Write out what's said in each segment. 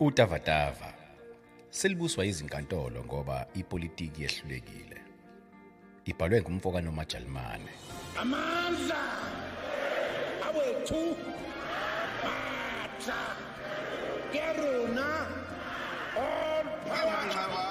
Utavatava selibuswa izinkantolo ngoba ipolitiki yehlulekile. Ibhalwe ngumfoka noMajalimane. amandla! Awethu matsha kerona all power!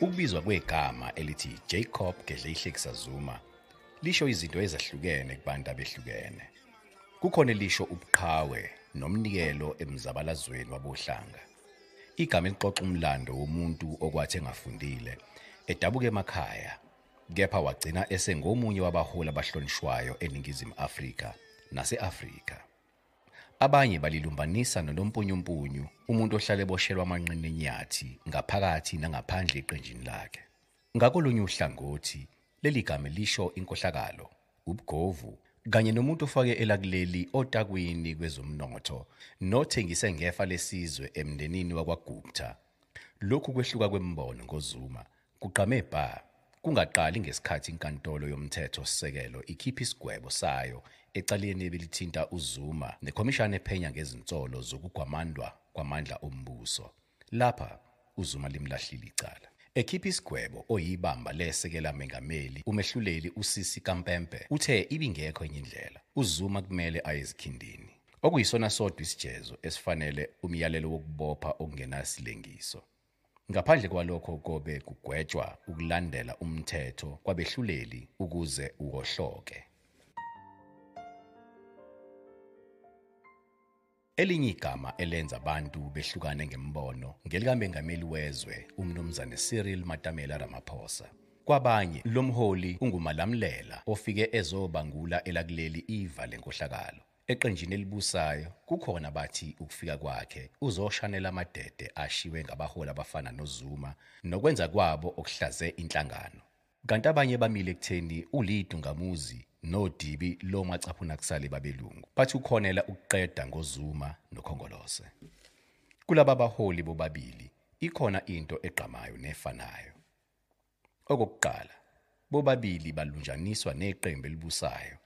Ukubizwa kwegama elithi Jacob Gedleyihlekisa Zuma lisho izinto ezahlukene kubantu abehlukene. Kukhona elisho ubuqhawe nomnikelo emzabalazweni wabohlanga. Igama elixoxa umlando womuntu okwathi engafundile edabuka emakhaya kepha wagcina esengomunye wabaholi abahlonishwayo eNingizimu Afrika nase-Afrika. Abanye balilumbanisa nonompunyumpunyu umuntu ohlale boshelwa amanqine enyathi ngaphakathi nangaphandle eqenjini lakhe. Ngakolunye uhlangothi leli gama lisho inkohlakalo, ubugovu kanye nomuntu ofake elakuleli otakwini kwezomnotho nothengise ngefa lesizwe emndenini wakwaGupta. Lokhu kwehluka kwembono ngoZuma kuqame bha kungaqali ngesikhathi inkantolo yomthetho sisekelo ikhipha isigwebo sayo ecaleni ebelithinta uZuma nekhomishana ephenya ngezinsolo zokugwamandwa kwamandla ombuso. Lapha uZuma limlahlile icala. Ekhipha isigwebo oyibamba lesekela mengameli umehluleli uSisi Kampempe uthe ibingekho enye indlela. UZuma kumele aye ezikhindini. Okuyisona sodwa isijezo esifanele umyalelo wokubopha okungenasilengiso. Ngaphandle kwalokho kobe kugwetshwa ukulandela umthetho kwabehluleli ukuze ukohloke. Elinye igama elenza abantu behlukane ngembono ngelikaMengameli wezwe umnumzane Cyril Matamela Ramaphosa. Kwabanye lomholi ungumalamlela ofike ezobangula elakuleli iva lenkohlakalo. Eqenjini elibusayo kukhona bathi ukufika kwakhe uzoshanela amadede ashiwe ngabaholi abafana noZuma nokwenza kwabo okuhlaze inhlangano. Kanti abanye bamile ekutheni ulidungamuzi nodibi lomacaphuna kusale babelungu. Bathi ukhonela ukuqeda ngoZuma noKhongolose. Kulaba baholi bobabili ikhona into egqamayo nefanayo. Okokuqala, bobabili balunjaniswa neqembu elibusayo.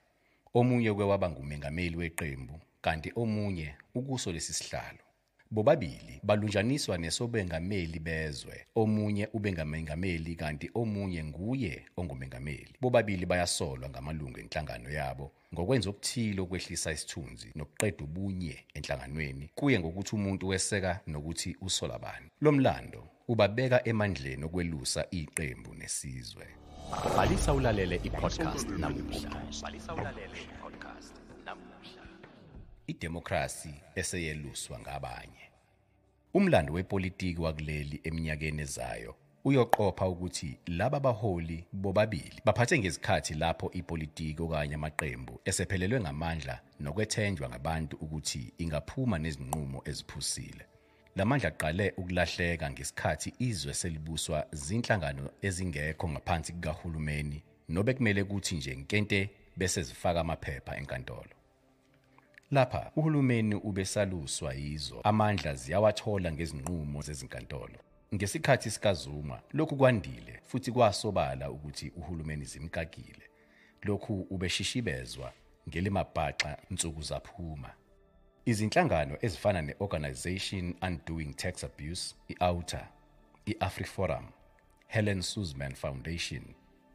Omunye kwewaba ngumengameli weqembu kanti omunye ukuso lesisihlalo. Bobabili balunjaniswa nesobengameli bezwe. Omunye ubengamengameli kanti omunye nguye ongumengameli. Bobabili bayasolwa ngamalungu enhlangano yabo ngokwenza okuthile okwehlisa isithunzi nokuqeda ubunye enhlanganweni kuye ngokuthi umuntu weseka nokuthi usola bani. Lomlando ubabeka emandleni okwelusa iqembu nesizwe. Balisa ulalele i-podcast namuhla. Balisa ulalele i-podcast namuhla. idemokrasi eseyeluswa ngabanye. Umlando wepolitiki wakuleli eminyakeni ezayo uyoqopha ukuthi laba baholi bobabili baphathe ngezikhathi lapho ipolitiki okanye amaqembu esephelelwe ngamandla nokwethenjwa ngabantu ukuthi ingaphuma nezinqumo eziphusile. Lamandla aqale ukulahleka ngesikhathi izwe selibuswa zinhlangano ezingekho ngaphansi kukahulumeni nobe kumele kuthi nje nkente bese zifaka amaphepha enkantolo. Lapha uhulumeni ubesaluswa yizo amandla ziyawathola ngezinqumo zezinkantolo. Ngesikhathi sikaZuma lokhu kwandile futhi kwasobala ukuthi uhulumeni zimkakile. Lokhu ubeshishibezwa ngelimabhaxa insuku zaphuma. Izinhlangano ezifana ne-Organization Undoing Tax Abuse, i-AUTA, i-AfriForum, Helen Suzman Foundation,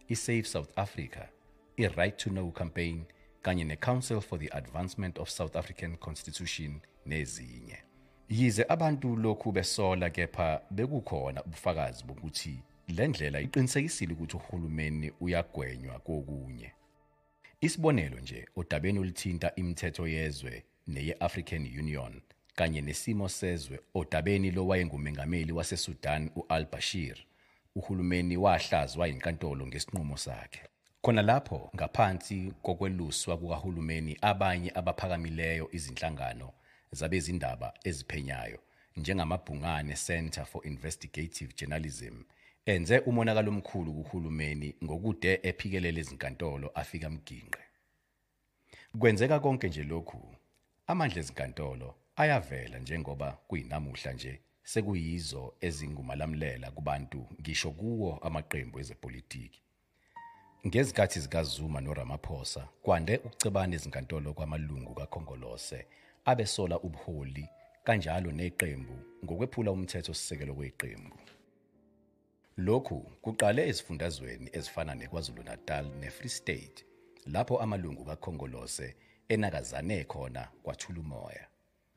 i-Save South Africa, i-Right to Know Campaign kanye ne-Council for the Advancement of South African Constitution nezinye. Yize abantu lokhu besola kepha bekukhona ubufakazi bokuthi le ndlela iqinisekisile ukuthi uhulumeni uyagwenywa kokunye. Isibonelo nje odabeni oluthinta imithetho yezwe neye-African Union kanye nesimo sezwe odabeni lowayengumengameli waseSudan u-al-Bashir uhulumeni wahlazwa inkantolo ngesinqumo sakhe. Khona lapho ngaphansi kokweluswa kukahulumeni abanye abaphakamileyo izinhlangano zabezindaba eziphenyayo njengamabhungane Center for Investigative Journalism enze umonakalo omkhulu kuhulumeni ngokude ephikelele izinkantolo afika mginqe. Kwenzeka konke nje lokhu amandla ezinkantolo ayavela njengoba kuyinamuhla nje sekuyizo ezingumalamulela kubantu ngisho kuwo amaqembu ezepolitiki. Ngezikhathi zikaZuma noRamaphosa kwande ukucebana ezinkantolo kwamalungu kaKhongolose abesola ubuholi kanjalo neqembu ngokwephula umthetho sisekelo kweqembu lokhu kuqale ezifundazweni ezifana neKwaZulu-Natal neFree State lapho amalungu kaKhongolose enakazane khona kwathula umoya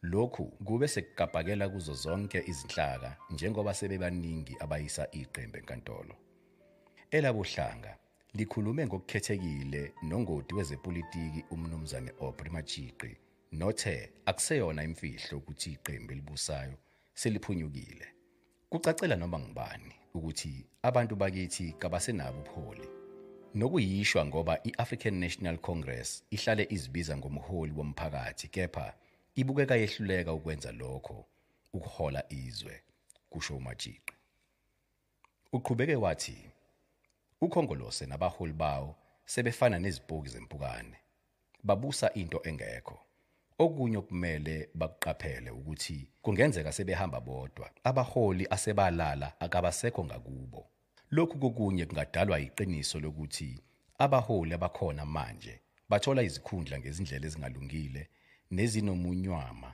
lokhu kube sekugabhakela kuzo zonke izinhlaka njengoba sebebaningi abayisa iqembu enkantolo. Elabuhlanga likhulume ngokukhethekile nongoti wezepolitiki umnumzane Aubrey Machiqi nothe akuseyona imfihlo ukuthi iqembu elibusayo seliphunyukile. Kucacela noma ngubani ukuthi abantu bakithi kabasenabo ubuholi? Nokuyishwa ngoba i-African National Congress ihlale izibiza ngomholi womphakathi kepha ibukeka yehluleka ukwenza lokho ukuhola izwe kusho uMajiqi. Uqhubeke wathi ukhongolose nabaholi bawo sebefana nezibuki zempukane. Babusa into engekho. Okunye okumele bakuqaphele ukuthi kungenzeka sebehamba bodwa. Abaholi asebalala akabasekho ngakubo. Lokhu kokunye kungadalwa iqiniso lokuthi abaholi abakhona manje bathola izikhundla ngezindlela ezingalungile nezinomunywama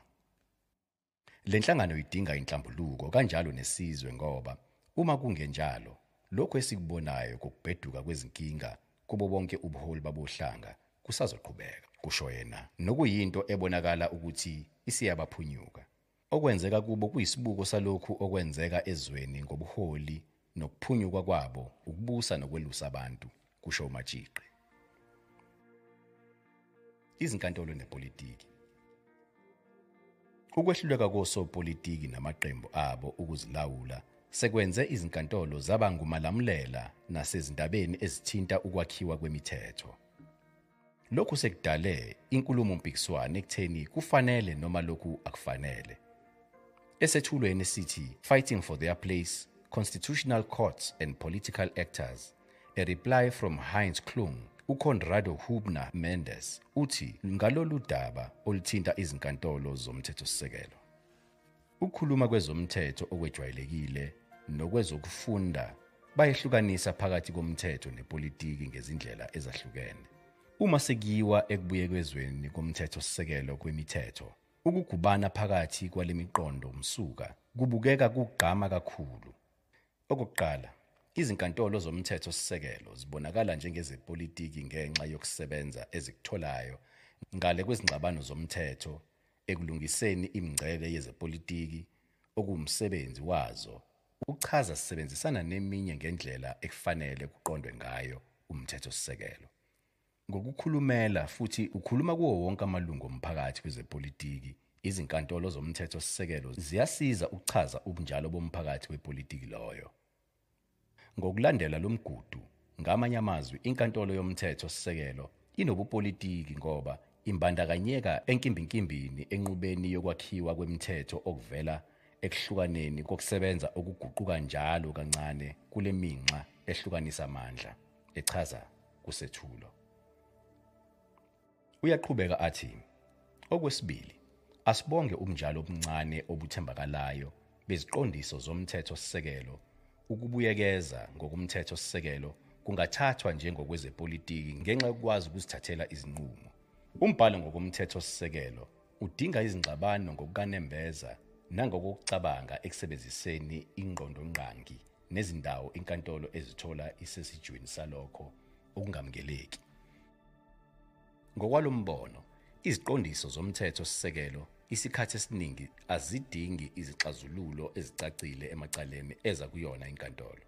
lenhlangano idinga inhlambuluko kanjalo nesizwe ngoba uma kungenjalo lokho esikubonayo kokubheduka kwezinkinga kubo bonke ubuholi babohlanga kusazoqhubeka kusho yena. Nokuyinto ebonakala ukuthi isiyabaphunyuka. Okwenzeka kubo kuyisibuko salokhu okwenzeka ezweni ngobuholi nokuphunyuka kwabo ukubusa nokwelusa abantu kusho uMajiqi. Izinkantolo nepolitiki. Ukwehluleka kosopolitiki namaqembu abo ukuzilawula sekwenze izinkantolo zaba ngumalamulela nasezindabeni ezithinta ukwakhiwa kwemithetho. Lokhu sekudale inkulumo mpikiswano ekutheni kufanele noma lokhu akufanele. Esethulweni sithi fighting for their place constitutional courts and political actors. A reply from Heinz Klung uConrado Hubner Mendes uthi ngalolu daba oluthinta izinkantolo zomthethosisekelo ukukhuluma kwezomthetho okwejwayelekile nokwezokufunda bayehlukanisa phakathi komthetho nepolitiki ngezindlela ezahlukene. Uma sekuyiwa ekubuyekezweni komthethosisekelo kwemithetho ukugubana phakathi kwale miqondo umsuka kubukeka kugqama kakhulu. Okokuqala izinkantolo zomthetho sisekelo zibonakala njengezepolitiki ngenxa yokusebenza ezikutholayo ngale kwezingxabano zomthetho ekulungiseni imingcele yezepolitiki okuwumsebenzi wazo uchaza sisebenzisana neminye ngendlela ekufanele kuqondwe ngayo umthetho sisekelo ngokukhulumela futhi ukhuluma kuwo wonke amalungu omphakathi kwezepolitiki izinkantolo zomthetho sisekelo ziyasiza ukuchaza ubunjalo bomphakathi wepolitiki loyo. Ngokulandela lomgudu ngamanye amazwi inkantolo yomthetho sisekelo inobupolitiki ngoba imbandakanyeka enkimbinkimbi enqubeni yokwakhiwa kwemithetho okuvela ekuhlukaneni kokusebenza okuguquka njalo kancane kule minxa ehlukanisa amandla echaza kusethulo. Uyaqhubeka athi okwesibili asibonge umnjalo omncane obuthembakalayo beziqondiso zomthetho sisekelo ukubuyekeza ngokumthetho sisekelo kungathathwa njengokwezepolitiki ngenxa yokwazi ukuzithathela izinqumo. Umbhalo ngokomthetho sisekelo udinga izingxabano ngokukanembeza nangokucabanga ekusebenziseni ingqondonqangi nezindawo inkantolo ezithola isesijweni salokho okungamukeleki. Ngokwalombono iziqondiso zomthetho sisekelo isikhathi esiningi azidingi izixazululo ezicacile emacaleni eza kuyona inkantolo.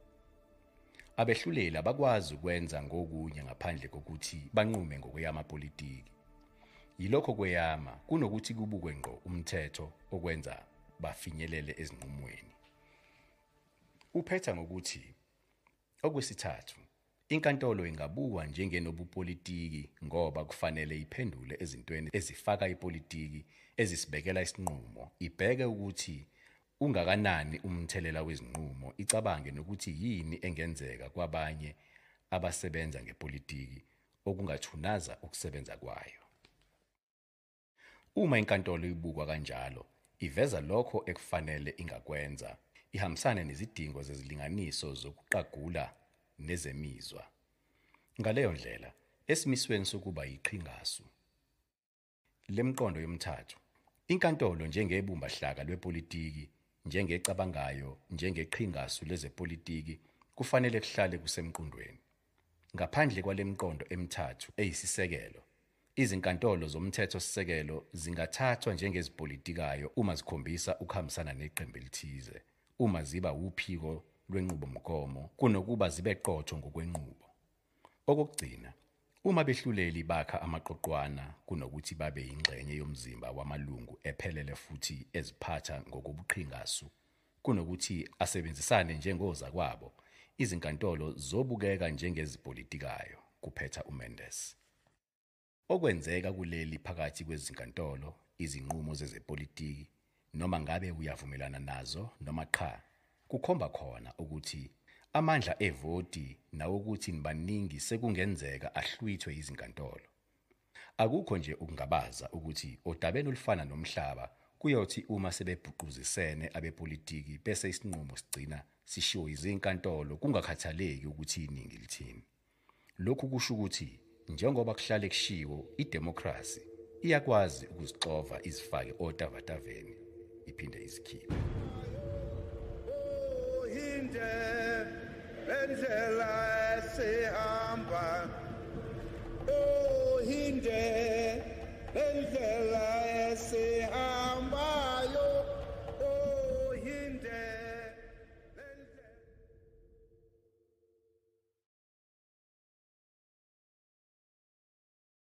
Abehluleli abakwazi ukwenza ngokunye ngaphandle kokuthi banqume ngokweyama politiki yilokho kweyama kunokuthi kubukwe ngqo umthetho okwenza bafinyelele ezinqumweni. Uphetha ngokuthi okwesithathu inkantolo ingabukwa njengenobupolitiki ngoba kufanele iphendule ezintweni ezifaka ipolitiki ezisibekela isinqumo. Ibheke ukuthi ungakanani umthelela wezinqumo icabange nokuthi yini engenzeka kwabanye abasebenza ngepolitiki okungathunaza ukusebenza kwayo. Uma inkantolo ibukwa kanjalo, iveza lokho ekufanele ingakwenza, ihambisane nezidingo zezilinganiso zokuqagula nezemizwa. Ngaleyo ndlela, esimisweni sokuba yiqhingasu lemqondo yomthathu, inkantolo njengebumba hlaka lwepolitiki, njengecabangayo, njengeqhingasu lezepolitiki, kufanele kuhlale kusemqondweni. Ngaphandle kwalemqondo emithathu eyisisekelo, izinkantolo zomthethosisekelo zingathathwa njengezipolitikayo uma zikhombisa ukuhambisana neqembu elithize, uma ziba uphiko lwenqubomgomo kunokuba zibe qotho ngokwenqubo. Okugcina, uma behluleli bakha amaqoqwana kunokuthi babe yingxenye yomzimba wamalungu ephelele futhi eziphatha ngokobuqhingasu kunokuthi asebenzisane njengozakwabo, izinkantolo zobukeka njengezipolitikayo, kuphetha uMendes. Okwenzeka kuleli phakathi kwezinkantolo, izinqumo zezepolitiki, noma ngabe uyavumelana nazo noma cha, kukhomba khona ukuthi amandla evoti nawokuthi nibaningi sekungenzeka ahlwithwe izinkantolo. Akukho nje ukungabaza ukuthi odabeni olufana nomhlaba kuyothi uma sebebhuquzisene abepolitiki bese isinqumo sigcina sishiwo izinkantolo kungakhathaleki ukuthi iningi lithini. Lokhu kusho ukuthi njengoba kuhlale kushiwo idemocracy iyakwazi ukuzixova izifake otavataveni iphinde izikhiphe. Inde bendlela sihamba Oh inde bendlela